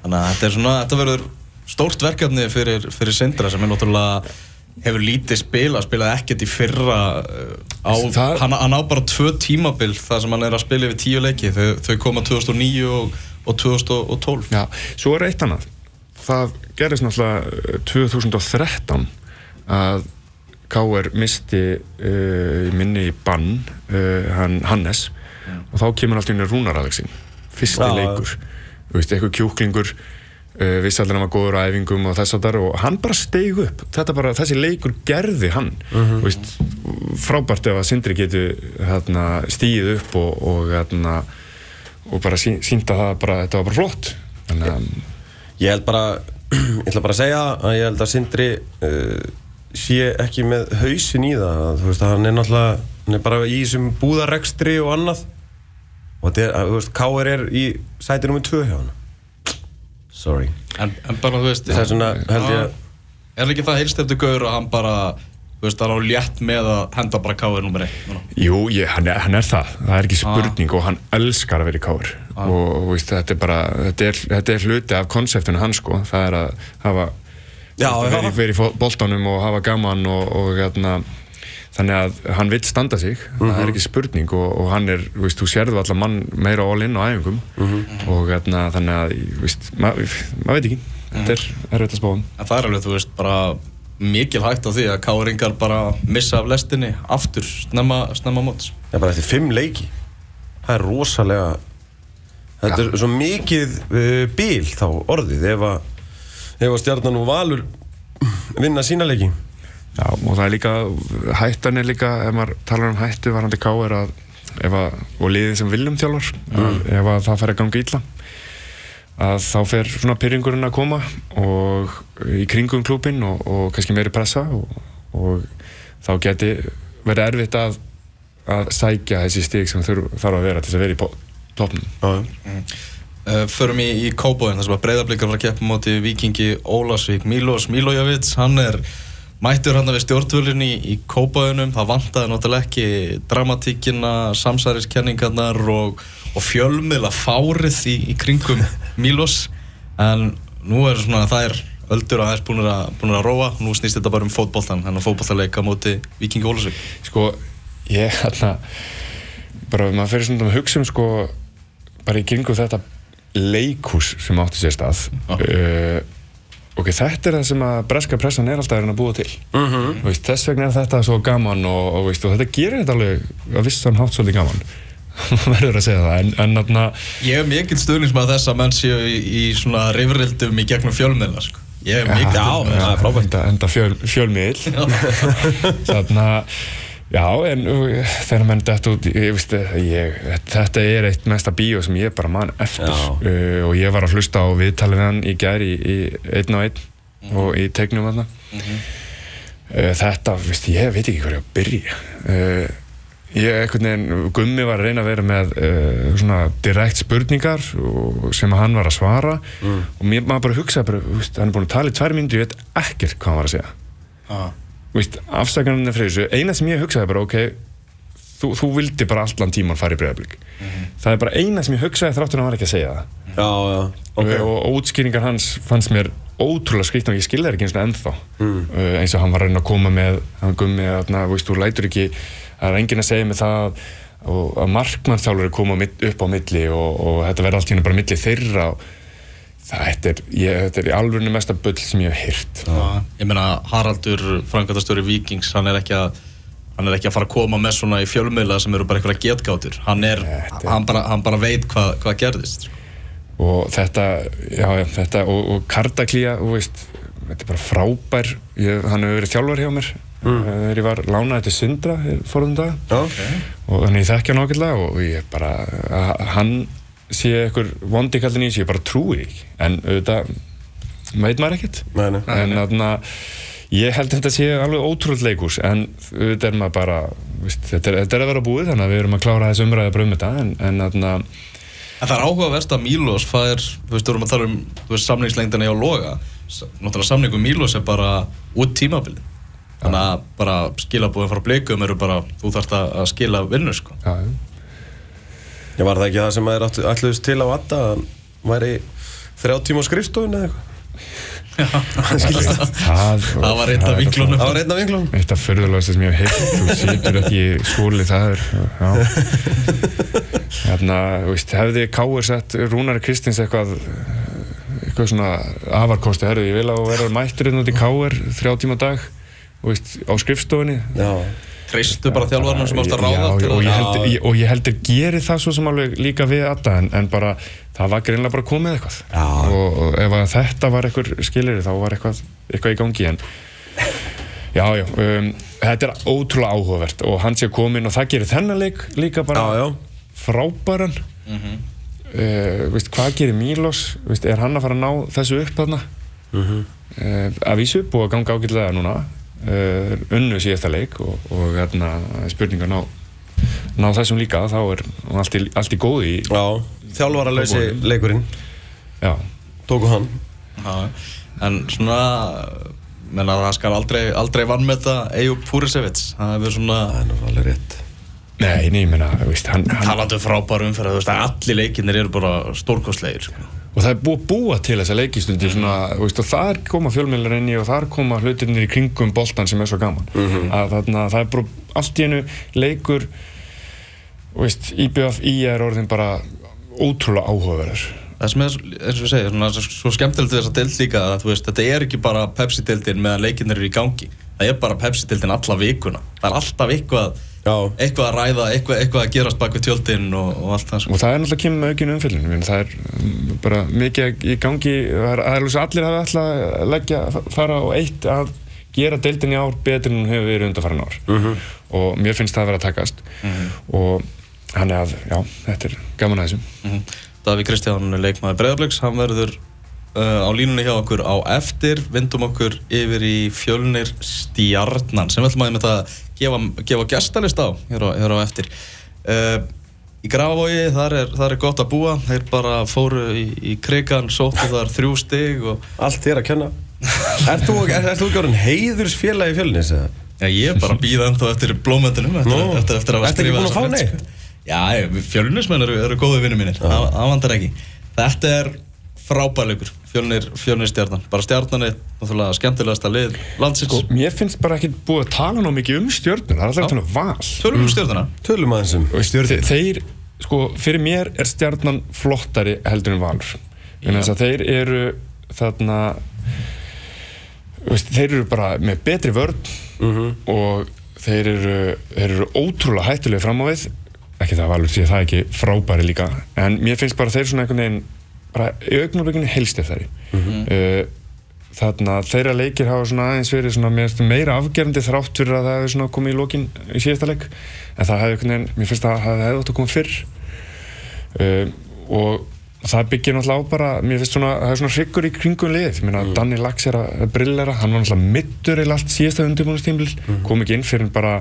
[SPEAKER 1] þannig að þetta er svona þetta verður stórt verkefni fyrir, fyrir Sindra sem er náttúrulega hefur lítið spila, spilaði ekkert í fyrra uh, á, það... hann, hann á bara tvö tímabil þar sem hann er að spila yfir tíu leiki, þau, þau koma 2009 og, og 2012
[SPEAKER 2] Já, svo er eitt annað. Það gerist náttúrulega 2013 að K.R. misti uh, minni í bann uh, hann, Hannes mm. og þá kemur alltaf inn í rúnaræðaksinn fyrsti ja. leikur, veist, eitthvað kjúklingur uh, vissi allir hann var góður á æfingum og þess að það og hann bara steig upp bara, þessi leikur gerði hann -hmm. veist, frábært ef að Sindri getur hérna, stíð upp og, og, hérna, og bara sí, sínda það bara, þetta var bara flott Þannig,
[SPEAKER 3] ég, ég held bara ég ætla bara að segja að ég held að Sindri uh, sé ekki með hausin í það þú veist, hann er náttúrulega hann er bara í þessum búðarekstri og annað og þetta er, þú veist, K.R. er í sæti nummið 2 hjá hann sorry
[SPEAKER 1] en, en bara, þú veist,
[SPEAKER 3] það er svona, held ég að
[SPEAKER 1] er ekki það heilst eftir Gaur að hann bara þú veist, það er á létt með að henda bara K.R. nummið 1
[SPEAKER 2] Jú, ég, hann, er, hann er það það er ekki spurning ah. og hann elskar að vera í K.R. Ah. og, veist, þetta er bara þetta er, þetta er hluti af konseptinu hans, sko það er að hafa verið veri í bóltanum og hafa gaman og, og hérna, þannig að hann vill standa sig, mm -hmm. það er mhm. ekki spurning og, og hann er, þú veist, þú sérðu allar mann meira all in á æfingum. Mm -hmm. og hérna, þannig að, þú veist, maður ma veit ekki, þetta er erfitt að spáða
[SPEAKER 1] En það er alveg, þú veist, bara mikil hægt á því að káringar bara missa af lestinni aftur snemma, snemma móts.
[SPEAKER 3] Já, bara eftir fimm leiki. Það er rosalega Þetta er svo mikið uh, bíl þá orðið. Ef að, ef að stjarnan og valur vinna sína leiki.
[SPEAKER 2] Já, og það er líka, hættan er líka, ef maður talar um hættu varandi K er að, ef að, og liðið sem viljum þjálfar, að ef að það fer að ganga illa, að þá fer svona pyrringurinn að koma og í kringum klúpin og, og kannski meiri pressa og, og þá geti verið erfitt að, að sækja þessi stík sem þurf, þarf að vera til þess að vera í po- toppnum.
[SPEAKER 3] Já, já.
[SPEAKER 1] Uh, förum í, í Kóbóin, sem að breyðarblikar var að keppa móti vikingi Ólasvík Milos Milojevic, hann er mættur hann við stjórnvölinn í, í Kóbóinum það vantaði náttúrulega ekki dramatíkina, samsæriskenningarnar og, og fjölmiðla fárið í, í kringum Milos. En nú er svona, það er öldur aðeins búin að, búin að róa. Nú snýst þetta bara um fótboltan, hann er fótboltaleika móti vikingi Ólasvík
[SPEAKER 2] Sko, ég hérna bara maður fyrir svona að hugsa um sko bara í kringu þetta leikhús sem átti sér stað uh, ok, þetta er það sem að breska pressan er alltaf að reyna að búa til
[SPEAKER 3] Mhm.
[SPEAKER 2] veist, þess vegna er þetta svo gaman og, og, veist, og þetta gerir þetta alveg að vissan hátt svolítið gaman verður að segja það en, en þarna,
[SPEAKER 1] Ég er mikill stuðnismað þess að menn séu í, í svona rifrildum í gegnum fjölmiðla sko. Ég er mikill stuðningsmaður þess.
[SPEAKER 3] það er frábært.
[SPEAKER 2] enda, enda fjöl, fjölmiðl þarna Já, en uh, þegar menn dætt út, ég, veist, ég, þetta er eitt mesta bíó sem ég bara man eftir. Uh, og ég var að hlusta á viðtalið við hann í gær í, í einn og einn og í tegnum hann uh, þetta, veist, ég veit ekki hvað ég á að byrja. Uh, ég, einhvern veginn, Gummi var að reyna að vera með uh, svona direkt spurningar og, sem hann var að svara. Og mér maður bara hugsaði bara, veist, hann er búin að tala í tvær myndir, ég veit ekkert hvað hann var að segja.
[SPEAKER 1] Já.
[SPEAKER 2] Víst, afsakanarnir fyrir þessu, eina sem ég hugsaði bara, ok, þú, þú vildi bara allan tíman fara í breyðablík. Það er bara eina sem ég hugsaði þráttur að hann var ekki að segja það.
[SPEAKER 3] Já, já.
[SPEAKER 2] Okay. Og, og útskýringar hans fannst mér ótrúlega skrýtn og ég skilði það ekki eins og ennþá. Uh, eins og hann var að reyna að koma með, hann gummi, veist, þú lætur ekki, það er enginn að segja mig það og að markmannstjálfur er koma á mitt- upp á milli og, og þetta verður allt henni bara milli þeirra og þetta er, ég, þetta er í alvörinu mesta bull sem ég hef hýrt.
[SPEAKER 1] Já. Ég meina Haraldur, frangatastjóri Víkings, hann er ekki að hann er ekki að fara að koma með svona í fjölmiðla sem eru bara einhverja getgátur hann, er,
[SPEAKER 2] Þetta er-
[SPEAKER 1] hann, bara, hann bara veit hvað, hvað gerðist sko.
[SPEAKER 2] og þetta, já, já, þetta og, og veist þetta er bara frábær ég, hann hefur verið þjálfar hjá mér mm. þegar ég var lánaði til Sindra fórðum dag
[SPEAKER 3] Já.
[SPEAKER 2] og þannig ég þekkja hann ágætlega og ég bara, hann sé einhver vondi kallin í þessu, ég bara trúi ekki. En auðvitað veit maður ekkert.
[SPEAKER 3] Nei, nei.
[SPEAKER 2] en þarna ég held að þetta sé alveg ótrúlega leikus en auðvitað er maður bara veist, þetta, er, þetta er að vera búið þannig að við erum að klára þessu umræði bara um þetta en, en þarna
[SPEAKER 1] En það er áhugaverst að Mílos fær, þú veist, þú erum að tala um þú veist, samningslengdina í á loga náttúrulega samningu Mílos er bara út tímabilið. Þannig að bara skilabúðin frá blikum eru bara, þú þarfst að að skila vinnu sko.
[SPEAKER 2] já,
[SPEAKER 3] Ég var það ekki það sem að þeir ætluðist til á Adda að hann væri þrjá tíma á skrifstofun eða eitthvað?
[SPEAKER 2] Það,
[SPEAKER 1] Það var einn af
[SPEAKER 2] er
[SPEAKER 1] vinklunum.
[SPEAKER 3] Það var einn af vinglum
[SPEAKER 2] Eitt af förðulegast sem ég hef heilt Þú situr ekki skóli, það er Já. Þarna, þú veist, hefði Káur sett Rúnar Kristins eitthvað eitthvað svona afarkosti, herru, ég vil að þú verður mættur inn út í Káur þrjá tíma dag þú veist, á skrifstofunni.
[SPEAKER 3] Já,
[SPEAKER 1] Treystu bara þjálfarnum sem ást að ráða
[SPEAKER 2] Já,
[SPEAKER 1] til
[SPEAKER 2] og,
[SPEAKER 1] að-
[SPEAKER 2] ég heldur, ég, og ég heldur geri það svo sem alveg líka við Adda en, en bara, það var greinlega bara komið eitthvað.
[SPEAKER 3] Já.
[SPEAKER 2] og, og ef að þetta var eitthvað skilir þá var eitthvað, eitthvað í gangi en já, já um, þetta er ótrúlega áhugavert og hann sé komin og það gerir þennan leik líka bara
[SPEAKER 3] já, já.
[SPEAKER 2] frábæran. Uh, veist, hvað gerir Mílos veist, er hann að fara að ná þessu upp þarna? Uh, að vísu búið að ganga ágætlega núna unnu síðasta leik og, og hérna, spurningar ná, ná þessum líka þá er allt í, allt í góði í,
[SPEAKER 3] Já, þjálfaralösi leikurinn.
[SPEAKER 2] Já,
[SPEAKER 3] Tóku hann.
[SPEAKER 1] Já, en svona menna það skal aldrei, aldrei vann með þetta Eyjúb Púrisevits það hefur svona
[SPEAKER 3] Það er nú alveg rétt.
[SPEAKER 2] Nei, ég meina veist, hann, hann,
[SPEAKER 1] talandi um frábæru umferð þú veist að allir leikinnir eru bara stórkostlegir sko.
[SPEAKER 2] Og það er búið að búa til þessa leikistundi svona, veist, og þar koma fjölmjölar inn í og þar koma hlutirnir í kringum boltan sem er svo gaman. Að þarna, það er bara allt í einu leikur veist, IBF í er orðin bara ótrúlega áhugaverður.
[SPEAKER 1] Það sem er, eins og við segja, svona, svo skemmtilegt við þessa deild líka að veist, þetta er ekki bara Pepsi-deildin meðan leikinnir eru í gangi. Það er bara Pepsi-deildin alla vikuna. Það er alltaf eitthvað. Eitthvað að ræða, eitthvað, eitthvað að gerast bak við tjöldin og, og allt það
[SPEAKER 2] og það er náttúrulega kemur með aukinu umfyllin það er um, bara mikið í gangi. Það er, svo allir hafa alltaf að leggja, fara á eitt að gera deildin í ár betur en hún hefur verið undanfæran ár. -hmm. og mér finnst það að vera að takast. Og hann er að, já, þetta er gaman að þessum
[SPEAKER 1] Mhm. Daví Kristján leikmaður Breiðabliks, hann verður uh, á línunni hjá okkur á eftir vindum okkur yfir í fjölnir stjarnan sem við ætlum að með þetta gefa, gefa gestalist á hér á, hér á eftir uh, í Grafavogi, þar er, þar er gott að búa þeir bara fóru í, í krigan sóttu þar þrjú stig og
[SPEAKER 3] Allt þér að kenna er, er þú ekki orðin heiðursfélagi fjölnis? eða?
[SPEAKER 1] Já, ég er bara að býða ennþá eftir blómöndunum eftir,
[SPEAKER 3] Nú.
[SPEAKER 1] eftir, eftir að hafa
[SPEAKER 3] Ertu ekki
[SPEAKER 1] skrifað
[SPEAKER 3] búinn að
[SPEAKER 1] þessa
[SPEAKER 3] fá
[SPEAKER 1] mynd,
[SPEAKER 3] neitt?
[SPEAKER 1] sko. Já, fjölunismenn eru, eru góði vinnu mínir það það vantar ekki Þetta er frábærleikur fjölnir, fjölnir stjarnan. Bara stjarnan er náttúrulega skemmtilegasta lið landsins.
[SPEAKER 2] Og mér finnst bara ekki búið að tala ná mikið um stjörnur það er alltaf að um val.
[SPEAKER 1] Tölum um stjarnana
[SPEAKER 3] Tölum aðeins um.
[SPEAKER 2] Þeir, þeir, sko, fyrir mér er stjarnan flottari heldur en valur. En þess að þeir eru þarna veist, þeir eru bara með betri vörn og þeir eru, þeir eru ótrúlega hættulega fram á við. Ekki það að valur sé það ekki frábæri líka en mér finnst bara þeir svona einhvern veginn bara í augnablikinu helst eftir þeirri þarna þeirra leikir hafa svona aðeins verið svona mér finnst meira afgerandi þrátt fyrir að það svona komið í lokin í síðasta leik en það hefði einhvern veginn, mér finnst að það hefði átt að koma fyrr. Uh, og það byggir náttúrulega á bara mér finnst svona, það er svona hryggur í kringum lið ég meina Danni Lax er að brillera hann var náttúrulega mittur eða allt síðasta undirbúinustímbil kom ekki inn fyrir bara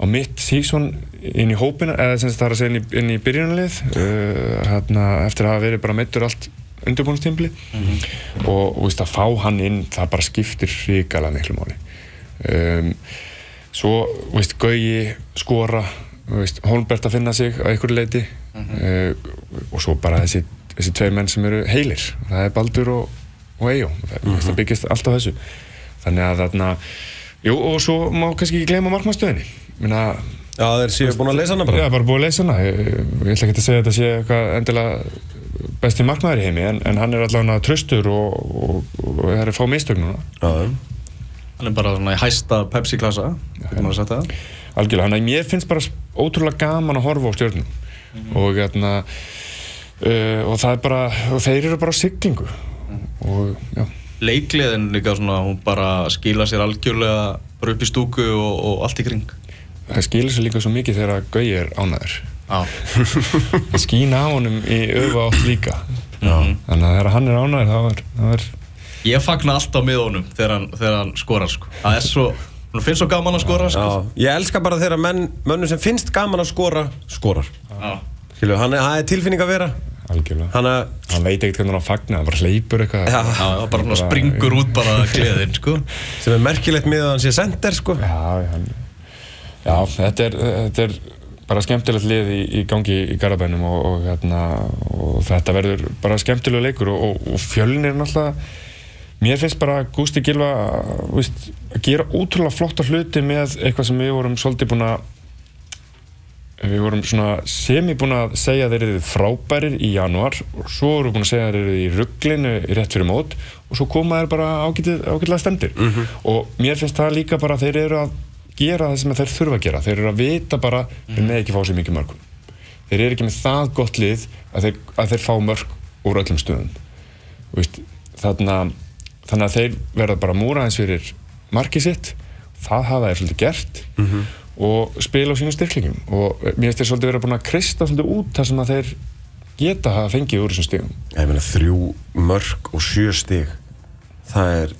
[SPEAKER 2] á mitt sísón inn í hópina eða sem það er að segja inn í, inn í byrjunarlið uh, hérna, eftir að hafa verið bara mittur allt undirbúinustímbli og, og veist, að fá hann inn það bara skiptir hrikalega miklu máli. Um, svo veist, Gauji skora veist, Holmbert að finna sig á einhverju leiti uh, og svo bara þessi, þessi tvei menn sem eru heilir. Það er Baldur og, og Eyjó það, það byggist allt á þessu. Þannig að þarna jú, og svo má kannski ekki gleyma markmannstöðinni Minna,
[SPEAKER 3] Já, þeir séu búin að leysa hana
[SPEAKER 2] Já,
[SPEAKER 3] bara
[SPEAKER 2] bara búið að leysa hana. Ég, ég ætla ekki að segja að þetta sé eitthvað endilega besti markmaður í heimi en, en hann er allavega tröstur og, og, og það er að fá mistök núna.
[SPEAKER 3] Já,
[SPEAKER 1] hann er bara svona í hæsta Pepsi-klassa getur maður að setja það.
[SPEAKER 2] Algjörlega, hann að mér finnst bara ótrúlega gaman að horfa á stjórnum og hérna uh, og það er bara, og þeir eru bara á siglingu og já
[SPEAKER 1] leikliðin líka svona, hún bara skila sér algjörlega bara upp í stúku og, og allt í kring
[SPEAKER 2] það skilur sér líka svo mikið þegar að Gauji er ánæður
[SPEAKER 1] Já,
[SPEAKER 2] það skína á honum í öfu átt líka
[SPEAKER 1] Já.
[SPEAKER 2] þannig að þegar hann er ánæður þá er, þá er
[SPEAKER 1] ég fagna alltaf með honum þegar hann, þegar hann skorar sko. það er svo, hún finnst svo gaman að skora sko.
[SPEAKER 3] Já, ég elska bara þegar menn, mönnum sem finnst gaman að skora, skorar
[SPEAKER 1] Já.
[SPEAKER 3] Skilu, hann er, það er tilfinning að vera
[SPEAKER 2] algjörlega
[SPEAKER 3] Hann er,
[SPEAKER 2] hann veit ekkert hvernig hann fagnar, hann bara hleypur eitthvað
[SPEAKER 3] Já.
[SPEAKER 1] Já, bara svona springur út bara gleðin sko.
[SPEAKER 3] sem er merkilegt með að hann sé sender, sko
[SPEAKER 2] Já, hann, já þetta, er, þetta er bara skemmtilegt lið í, í gangi í Garabænum og, og, hérna, og þetta verður bara skemmtilega leikur og, og, er náttúrulega mér finnst bara Gústi Gilva víst, að gera ótrúlega flotta hluti með eitthvað sem við vorum svolítið búin að við vorum svona semi búin að segja þeir eru frábærir í janúar og svo vorum við búin að segja þeir eru í rugglinu rétt fyrir mót og svo koma þeir bara ágætið, ágætlega stendir og mér finnst það líka bara að þeir eru að gera það sem þeir þurfa að gera. Þeir eru að vita bara, þeir með ekki fá sér mikið mörgum þeir eru ekki með það gott lið að þeir, að þeir fá mörg úr öllum stöðum. Þannig, þannig að þeir verða bara múra eins fyrir markið sitt. Það hafa þeir svolítið gert og spila á sínum styrklingum og mér finnst þeir svolítið vera búin að kristja svolítið út þar sem að þeir geta hafa fengið úr þessum stigum.
[SPEAKER 3] Ég meina þrjú mörg og sjö stig Það er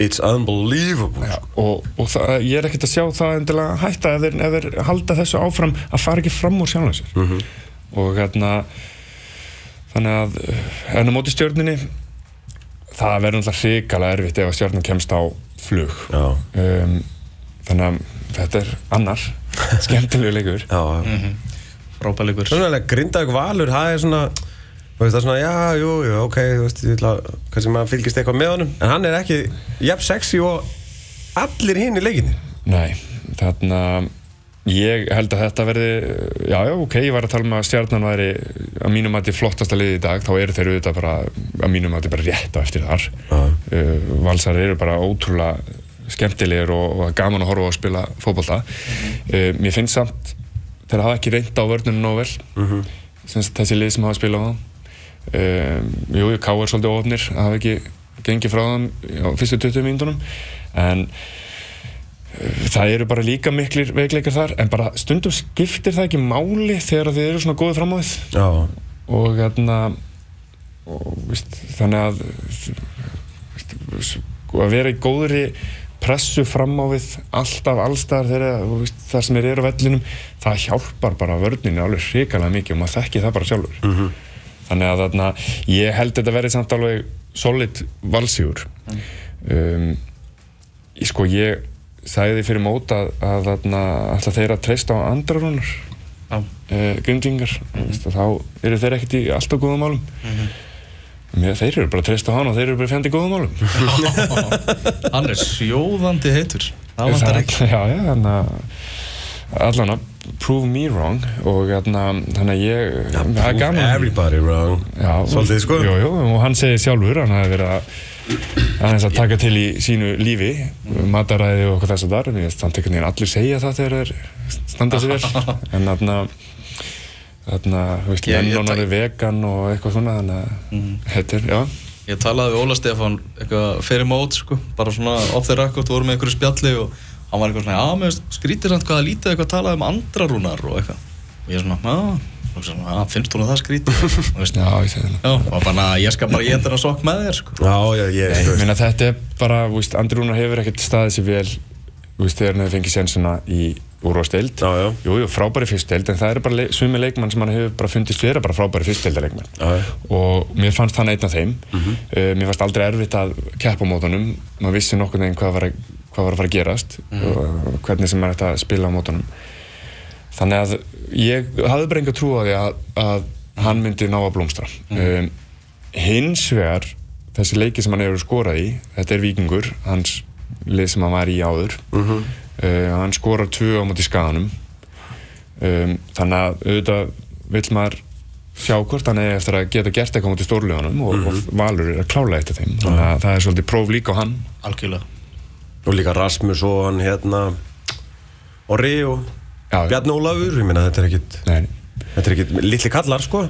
[SPEAKER 3] It's unbelievable
[SPEAKER 2] Já, og, og það, ég er ekkert að sjá það endilega hætta ef þeir, ef þeir halda þessu áfram að fara ekki fram úr sjálfum sér. Og hérna þannig að eh, á móti stjórninni það verður náttúrulega hrikalega erfitt ef að stjórnin kemst á flug. Um, þannig að þetta er annar skemmtilegu leikur.
[SPEAKER 3] Já, já.
[SPEAKER 1] Mhm. frábæleikur
[SPEAKER 3] Svona alveg Grindavík Valur, það er svona þú veist, það er svona, já, jú, jú, ok þú veist, ég ætla, kannski maður fylgist eitthvað með honum. En hann er ekki jafn sexy og allir hinn í leikinni
[SPEAKER 2] Nei, þarna ég held að þetta verði já, já, ok, ég var að tala um að stjarnan væri að mínum að þetta flottasta liði í dag þá eru þeir auðvitað bara að mínum að þetta bara rétt á eftir þar. Uh, valsar eru bara ótrúlega skemmtilegir og, og gaman að horfa að spila fótbolta. Uh, mér finnst samt þeir hafa ekki reynd á vörnunum nóg vel. Mm þessi lið sem hafa spilað á það um, jú, Ká er svolítið ofnir að hafa ekki gengið frá þeim á fyrstu 20 mínútonum en uh, það eru bara líka miklir veikleikar þar en bara stundum skiptir það ekki máli þegar þið eru svona góðið fram á
[SPEAKER 3] Já,
[SPEAKER 2] og hérna og, víst, þannig að víst, að vera í góðri pressu fram á við alltaf víst, þar sem þeir eru á vellinum það hjálpar bara vörninu alveg hrikalega mikið og maður þekki það bara sjálfur. -hmm. þannig að þarna, ég held þetta verið samt alveg solid valsígur. Um, ég, sko ég sagði fyrir mót að, að þarna, alltaf þeir að treysta á andra rúnar
[SPEAKER 1] Já.
[SPEAKER 2] uh, grindingar þá eru þeir ekkert í alltaf góðum málum Mér, þeir eru bara að treysta á hann og þeir eru bara fjandi í góðum málum.
[SPEAKER 1] Hann er sjóðandi heitur. Það vantar ekki.
[SPEAKER 2] já, já, þannig að allan að prove me wrong og þarna, þannig að ég er gaman
[SPEAKER 3] everybody wrong.
[SPEAKER 2] Já,
[SPEAKER 3] Svolítið, sko.
[SPEAKER 2] jú, jú, og hann segir sjálfur hann hafi verið að aðeins að taka til í sínu lífi mataræði og eitthvað þess að þar einhvern veginn allir segja það þegar þeir standa sér vel. En þarna þarna, þú veist,
[SPEAKER 1] Ég- ég
[SPEAKER 2] menn og
[SPEAKER 1] tak-
[SPEAKER 2] er vegan og eitthvað svona þannig að þetta er, já.
[SPEAKER 1] Ég talaði við Óla Stefán eitthvað fyrir mót sko, bara svona off the record, vorum með einhverju spjalli og hann var eitthvað svona, já, mér finnst skrítið samt hvað það lítið eitthvað talað um andrarúnar og eitthvað. Og ég svona, já, og svona, já, finnst þú nú það skrítið veist,
[SPEAKER 2] já, ég segi það.
[SPEAKER 1] Já, og bara, ég skal bara geta það sokk með þér sko.
[SPEAKER 3] Já, já, ég, þú
[SPEAKER 2] ég
[SPEAKER 3] veist.
[SPEAKER 2] meina þetta er bara, þú veist, Andri Rúnar hefur ekkert staðið sér vel, þú veist, þegar hann hefur fengið sensina í úrváðsteild.
[SPEAKER 3] Já, já.
[SPEAKER 2] Jú, jú, frábæri fyrstdeild, en það eru bara le sumi leikmann sem hann hefur bara fundist vera bara frábæri
[SPEAKER 3] já.
[SPEAKER 2] Og mér fannst hann einn af þeim. uh, mér fannst aldrei erfitt að keppa mótunum. Maður vissi nokkur veginn hvað hvað var að fara að gerast og hvernig sem maður ætti að spila á mótunum. Þannig að ég hafði bara enga trú á því að, að hann myndi ná að blómstra. Um, hins vegar, þessi leiki sem hann hefur skorað í, þetta er Víkingur, hans lið sem hann var í áður. Uh, hann skorar tvö á móti skaganum. Um, þannig að auðvitað vill maður sjá hvort hann er eftir að geta gert eitthvað mútið stórlegunum og, og Valur er að klála eftir þeim. Þannig að það er svolítið próf líka á hann.
[SPEAKER 1] Algjörlega.
[SPEAKER 3] Og líka Rasmus og hann hérna og
[SPEAKER 2] Já,
[SPEAKER 3] Bjarni Ólafur Ég meina þetta er ekkit
[SPEAKER 2] Nei,
[SPEAKER 3] Þetta er ekkit litli kallar sko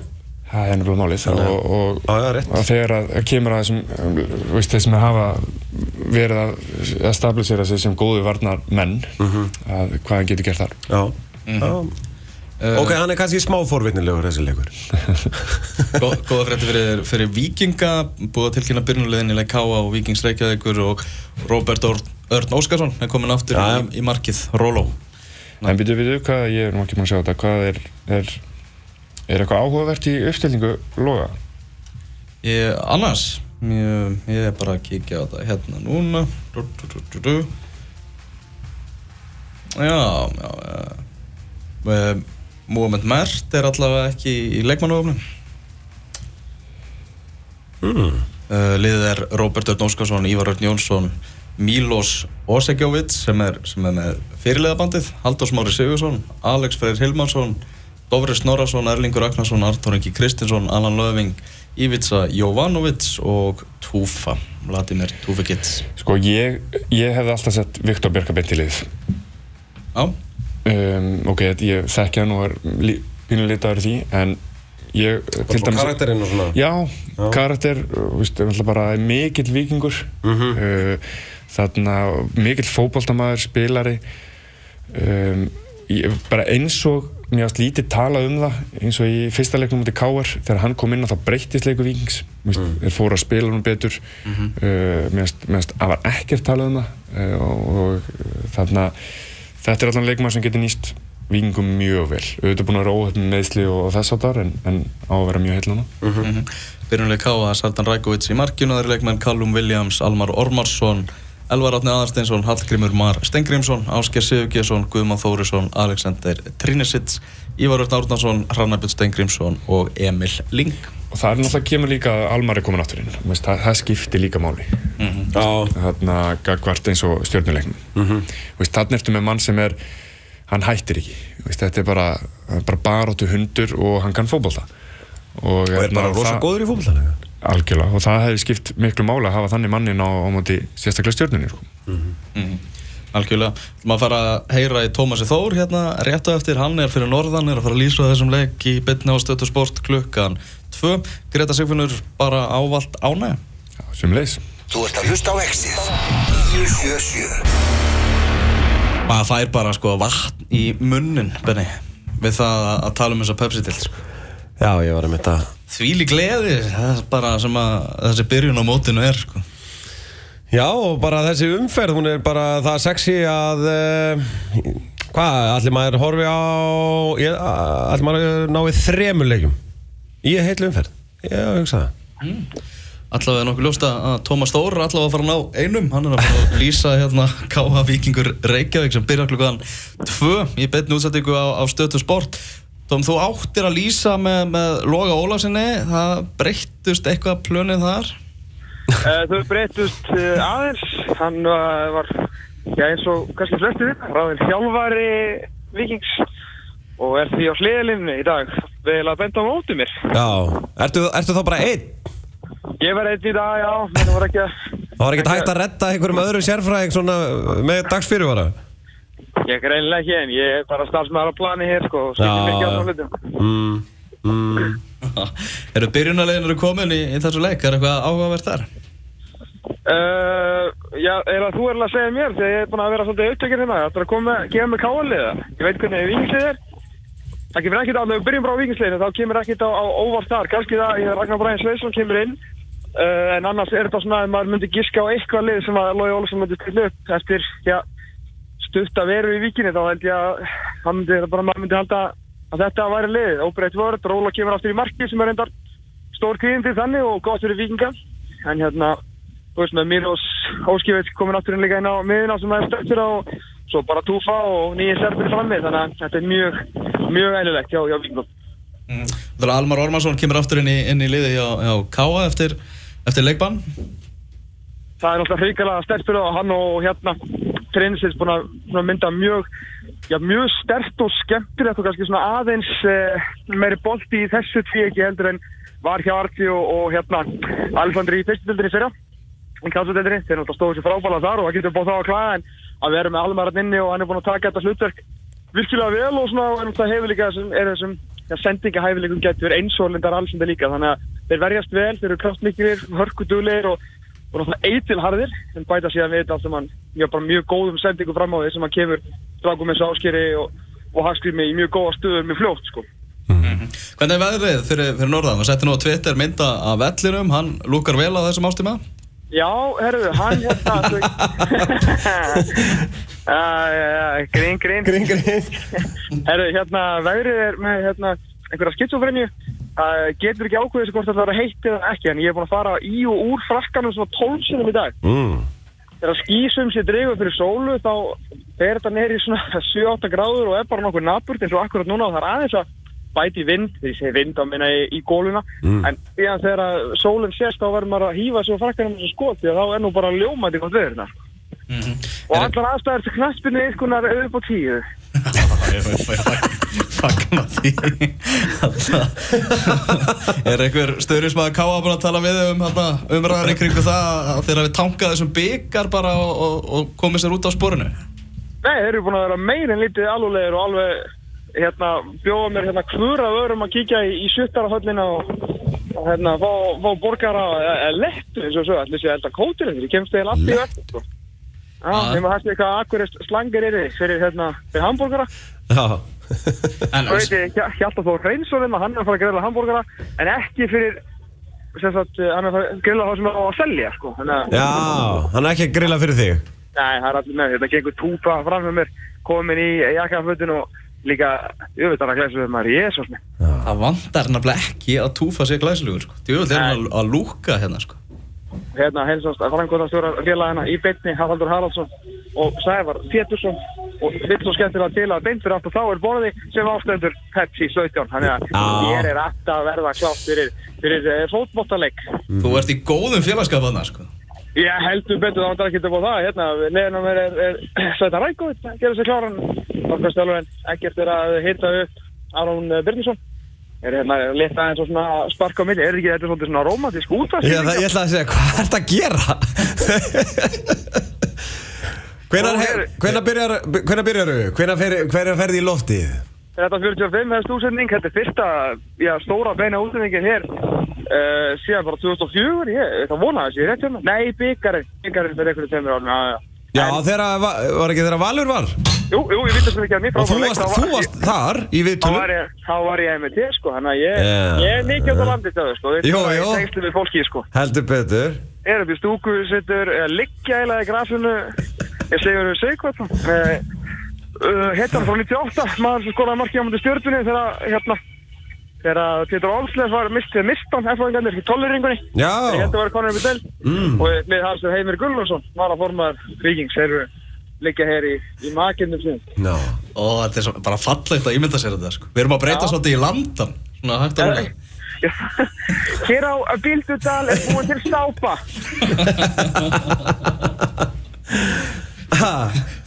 [SPEAKER 2] það er nefnilega málið. Og, og,
[SPEAKER 3] rétt.
[SPEAKER 2] og þegar að, að kemur að þessum um, veist, þeir sem hafa verið að, að stabilisera sig sem góðu varnar menn að hvað hann getur gert þar.
[SPEAKER 3] Já, já. Ok, hann er kannski smá forvitnilegur þessi leikur.
[SPEAKER 1] Gó- Góða frétti fyrir, fyrir Víkinga búið að tilkynna byrjunulegin í leik Káa og Víkings Reykjavíkur og Robert Örn, Örn Óskarsson er komin aftur
[SPEAKER 3] já.
[SPEAKER 1] í, í markið. Róló.
[SPEAKER 2] En byrju, byrju, hvað, ég er nú ekki búin að sjá þetta. Hvað er, er, er eitthvað áhugavert í uppstillingu loga?
[SPEAKER 1] Ég, annars, ég, ég er bara að kíkja á þetta hérna núna. Du, du, du, du, du. Já, já, já. Mohamed Mert er allavega ekki í leikmannhófnum.
[SPEAKER 3] mm.
[SPEAKER 1] Uh, liðið er Róbert Örn Óskarsson, Ívar Örn Jónsson, Mílos Osegjóvits sem er, sem er með fyrirliðabandið, Halldór Smári Sigursson, Alex Freyr Hilmarsson, Dofri Snorarsson, Erlingur Ragnarsson, Artur Ingi Kristinsson, Alan Löfing, Ivica Jovanovic og Túfa, Vladimir Túfikits.
[SPEAKER 2] Sko, ég, ég hefði alltaf sett Viktor Björka beint í lið.
[SPEAKER 1] Já,
[SPEAKER 2] um, Ok, ég þekki hann og er pínulitaður í því en ég, til dæmis
[SPEAKER 3] Karakterinn og svona?
[SPEAKER 2] Já, karakter, uh, veist, er náttúrulega bara mikill vikingur
[SPEAKER 3] Mhm.
[SPEAKER 2] uh, þarna mikill fótboltamaður, spilari. Um, ég, bara eins og mér varst lítið talað um það eins og í fyrsta leiknum mútið Káar þegar hann kom inn og þá breyttist leiku vikings
[SPEAKER 3] Mm.
[SPEAKER 2] þeir fóru að spila hann betur.
[SPEAKER 3] Mhm.
[SPEAKER 2] uh, mér varst- að var ekkert talað um það uh, og, og uh, þarna þetta er allan leikmaður sem getur nýst vikingum mjög vel. Auðvitað búin að vera óhefn með meðsli og þess áttar en, en á að vera mjög heil núna.
[SPEAKER 1] Mm byrjunuleg Káa, Sartan Rækovits í markinu, það er leikmenn Callum Williams, Almar Ormarsson, Elvar Átni Aðarsteinsson, Hallgrimur Mar Stengrimsson, Ásker Sigurgesson, Guðmann Þórisson, Alexander Trinisic, Ívar Örn Árnarsson, Hrannabjörn Stengrimsson og Emil Ling.
[SPEAKER 2] Og það er náttúrulega kemur líka að Almar er komin aftur inn. Það, það skiptir líka máli.
[SPEAKER 3] Já,
[SPEAKER 2] þarna gagvart eins og stjórnuleiknum mm -hmm. þannig ertu með mann sem er hann hættir ekki. Þú veist, þetta er bara, bara baróttu hundur og hann kann fótbolta. Og,
[SPEAKER 3] og er
[SPEAKER 2] hérna,
[SPEAKER 3] bara rosa
[SPEAKER 2] það-
[SPEAKER 3] góður í fólkvallega
[SPEAKER 2] algjörlega. Og það hefði skipt miklu máli að hafa þannig mannin á, á móti sérstaklega stjórnunni sko.
[SPEAKER 1] Algjörlega, maður fara að heyra í Tómasi Þór hérna rétt á eftir, hann er fyrir norðan, er að fara að lýsa þessum leik í bytni á stötu sport klukkan 2, Greta Sigfinnur bara ávalt ánæg
[SPEAKER 2] sem leis
[SPEAKER 4] Þú ert að hlusta á exið. 977
[SPEAKER 1] maður fær bara sko vatn í munnin Benni, við það að, að tala um þessa Pepsi til sko.
[SPEAKER 3] Já, ég var að mynda
[SPEAKER 1] þvíli gleði, það er bara sem að þessi byrjun á mótinu er sko.
[SPEAKER 3] Já, og bara þessi umferð, hún er bara það sexy að uh, hvað, allir maður horfi á ég, allir maður náið þremur leikjum í heilu umferð. Ég hugsa það.
[SPEAKER 1] Allavega er nokkuð ljóst að Tómas Þór allavega að fara að ná einum. Hann er að fara að lýsa hérna K.H. Víkingur Reykjavík sem byrjar klukkan 2 í betni útsettingu á, á stötu sport Tóm, þú áttir að lýsa með, með Loga Ólafsinni það breyttust eitthvað plönið þar?
[SPEAKER 5] Uh, þau breytust uh, aðeins, hann uh, var já, eins og kannski flestu við, ráðinn þjálfari vikings og er því á hliðlinni í dag. Vel að benda á móti mér.
[SPEAKER 3] Já, ertu, ertu þá bara einn?
[SPEAKER 5] Ég var einn í dag, já, menn það var ekki að,
[SPEAKER 3] Það var ekkert hægt að redda einhverjum öðrum sérfræðing svona með dagsfyrirvara
[SPEAKER 5] ég er reynilega ekki en ég er bara starfsmæður á plani hér sko og skilja mikið á svona hlutum.
[SPEAKER 3] mm, mm.
[SPEAKER 1] eru byrjunarlegin eru komin í, í þessu leik er eitthvað áhugavert þar
[SPEAKER 5] Uh, já, er það þú er að segja mér þegar ég er búin að vera svolítið upptökinn hérna, þetta er að koma, gefa mig káaliða, ég veit hvernig vikingslið er. Það kemur ekkert á, þegar við byrjum bara á vikingsliðinu, þá kemur ekkert á, á óvart þar, kannski það, ég Ragnar Bræðin Sveitsson kemur inn, uh, en annars er þetta svona að maður myndi giska á eitthvað lið sem að Lói Olsson myndi stilla upp eftir, já, stutt að veru í vikinni, þá held ég að hann myndi, bara myndi halda að þetta væri lið, óbreytt vörð, Róla kemur aftur í marki sem er reyndar stór tíðindi þannig og gott fyrir vikinga, en hérna, þú veist með Miros Óskivits komin átturinn líka inn á miðina sem er stöttur og svo bara Túfa og nýja serfur frammi þannig að þetta er mjög, mjög eðlilegt hjá, hjá Víkingum.
[SPEAKER 1] Það er Almar Ormarsson kemur aftur inn í, inn í liði hjá, hjá K.A. eftir, eftir leikbann
[SPEAKER 5] Það er náttúrulega hrigalega sterkur og hann og hérna Trinsins búin að mynda mjög já, mjög stert og skemmtilegt og kannski svona aðeins eh, meiri bolti í þessu tví ekki heldur en var hjá Arti og, og hérna Alfandri í fyrstutildinni fyrra. Í kallsutildinni, þeir náttúrulega stóðu sér frábæla þar og það getur búin þá að klæða en að vera með Almaran inni og hann er búin að taka þetta hlutverk virkilega vel og svona og það hefur líka þessum, er þessum ja, sendingahæfileikum getur einsólindar allsenda líka. Þannig að þeir verjast vel, þeir eru kraftmiklir, hörkuduglegir og, og náttúrulega eitilharðir en bæta síðan við þetta allt sem hann já, bara mjög góðum sendingum fram á því sem hann kemur dragum eins og áskeri og, og hagskriðmi í mjög góða stöður mjög fljótt sko.
[SPEAKER 1] Hvernig er veðrið fyrir, fyrir norðan? Það setti nú á Twitter mynda af vellinum, hann lúkar vel á þessum ástíma
[SPEAKER 5] Já, herru, hann hérna Grín, grín
[SPEAKER 3] Grín, grín
[SPEAKER 5] Herru, hérna, veðrið er með hérna, einhverja skitsofrenju uh, getur ekki ákveðið þessu hvort það er heitt eða ekki en ég er búin að fara í og úr frakkanum svona 12 sinum í dag
[SPEAKER 3] mm.
[SPEAKER 5] Þegar skísum sér dreifur fyrir sólu þá fer þetta neyri svona 7-8 gráður og er bara nokkuð naburt eins og akkurat núna. Og það er aðeins að bæti vind, því segi vind á minna í, í góluna.
[SPEAKER 3] Mm.
[SPEAKER 5] en þegar að sólinn sést þá verður maður að hífa sig og frakkanum þessu skot því að þá er nú bara ljómandi gott veður þarna. Og
[SPEAKER 1] Er-
[SPEAKER 5] allar aðstæður til knaspinni ykkurnar upp á tíu
[SPEAKER 1] Fagna því Er einhver stöðurismæður K.A. búin að tala við um umræðan í kringu það að þeir hafi tankað þessum byggar bara og, og, og komið sér út á sporinu
[SPEAKER 5] Nei, þeir eru búin að vera meir en lítið alveglegir og alveg hérna, bjóða mér hérna klura vörum að kíkja í, í suttarahöllina og, hérna, fá, fá borgara eða lettu eins og svo, allir sé elda kótir þeir kemst þeir allt í verð sko. Já,
[SPEAKER 1] Ah.
[SPEAKER 5] þeim að hætti eitthvað akkurist slangir er fyrir, hérna, fyrir hambúrgara
[SPEAKER 3] Já
[SPEAKER 1] En
[SPEAKER 5] og veit ég, Hjalta Þór Reynsson hann er að fara að grilla hambúrgara en ekki fyrir sem sagt, hann er að fara að grilla þá sem er á að selja sko. Þannig að
[SPEAKER 3] Já, hann er ekki að grilla fyrir þig
[SPEAKER 5] Nei, það er allir með, þetta gengur túpa fram með mér, komin í jakkafötun og líka auðvitað að við maður, jésús minn.
[SPEAKER 1] það vantar nefnilega ekki að túfa sig glæsilegur sko. Djúvill er hann að, að lúka hérna sko.
[SPEAKER 5] Hérna heilsast að framkvæmastjóra félagina í beinni, Haraldur Haraldsson og Sævar Pétursson og vill svo skemmtilega til að beint fyrir aftur þá er borði sem ástendur Pepsi 17, þannig að
[SPEAKER 3] Já.
[SPEAKER 5] ég er alltaf að verða klátt fyrir, fyrir uh, fótbottaleg.
[SPEAKER 1] Þú ert í góðum félagskap þarna sko.
[SPEAKER 5] Ég heldur betur það vantar ekki að búið það, hérna, neðan mér er, er Sveitar Rækóð, að gera sér kláran, okkar stjálfur en ekkert er að hýrta upp Aron Birnisson er hérna leta aðeins og svona sparka á milli, er ekki þetta svolítið svona romantísk útast?
[SPEAKER 3] Ég, það, ég ætla að segja, hvað ert að gera?
[SPEAKER 5] er-
[SPEAKER 3] hvenær byrjar, hvenær byrjar hvenær, fer, hvenær ferði í loftið?
[SPEAKER 5] Þetta 45 hefst útsending, þetta er fyrsta já, stóra beina útsendingin hér uh, síðan bara 2004, ég það vona þess, ég rétt hérna. Nei, byggarinn, byggarinn fyrir einhverju tveimur árum, já, já.
[SPEAKER 3] Já,
[SPEAKER 5] En-
[SPEAKER 3] þegar, va- var ekki þegar Valur var?
[SPEAKER 5] Jú, jú, ég veit að ekki að mér
[SPEAKER 3] Og þú varst, þú varst þar í
[SPEAKER 5] Þá var ég, þá var ég MT, sko, þannig að ég,
[SPEAKER 3] Já.
[SPEAKER 5] ég er mikið út á landið stöðu, sko.
[SPEAKER 3] Jú,
[SPEAKER 5] ég
[SPEAKER 3] jú.
[SPEAKER 5] Tengslu við fólki, sko.
[SPEAKER 3] Heldur betur
[SPEAKER 5] Er upp í stúku, sittur, liggja eiginlega í grafinu, ég segur uh, uh, hettan frá 98, maður sem skoraði markið á mútið stjörnunni þegar, hérna, þegar Pétur Olsles var mistið mistan, eftirvæðingarnir í tolleringunni. Held að vera konur upp í del
[SPEAKER 3] Mm.
[SPEAKER 5] og með hans Heimir Gullarsson var að formaður Víkings þeir eru liggja hér í, í makinnum sin
[SPEAKER 3] no.
[SPEAKER 1] Og þetta er svo, bara fallegt að ímynda sér þetta sko. Við erum að breyta
[SPEAKER 5] Já.
[SPEAKER 1] svolítið í landan. Svona hægt og rólega.
[SPEAKER 5] Hér á Bíldudal er búin til stápa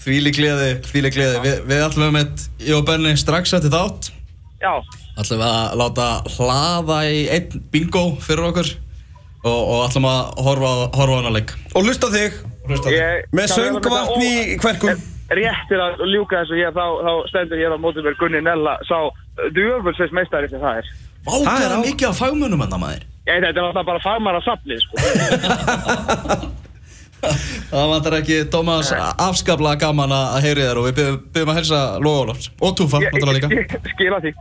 [SPEAKER 1] Þvíli gleði, þvíli gleði. Við, við ætlum við með ég og Benni strax eftir þátt.
[SPEAKER 5] Já,
[SPEAKER 1] ætlum við að láta hlaða í einn bingo fyrir okkur og, og ætlum að horfa, á- horfa á hana leik.
[SPEAKER 3] Og hlusta á þig.
[SPEAKER 5] Ég
[SPEAKER 3] Með söngvatn í kverkum.
[SPEAKER 5] Rétt til að ljúka þessu hér þá, þá stendur hér á mótum mér Gunni Nella sá djöfulsveits meistari sem það er.
[SPEAKER 1] Vá,
[SPEAKER 3] Það
[SPEAKER 1] það
[SPEAKER 3] er á-
[SPEAKER 1] mikið af fagmunum en það maður?
[SPEAKER 5] Ég, þetta er náttúrulega bara fagmar að safni sko.
[SPEAKER 1] Það vantar ekki Tómas afskaplega gaman að heyri þér og við byggjum að helsa Lóa Ólafs og Túfa,
[SPEAKER 5] ég, ég, ég skila því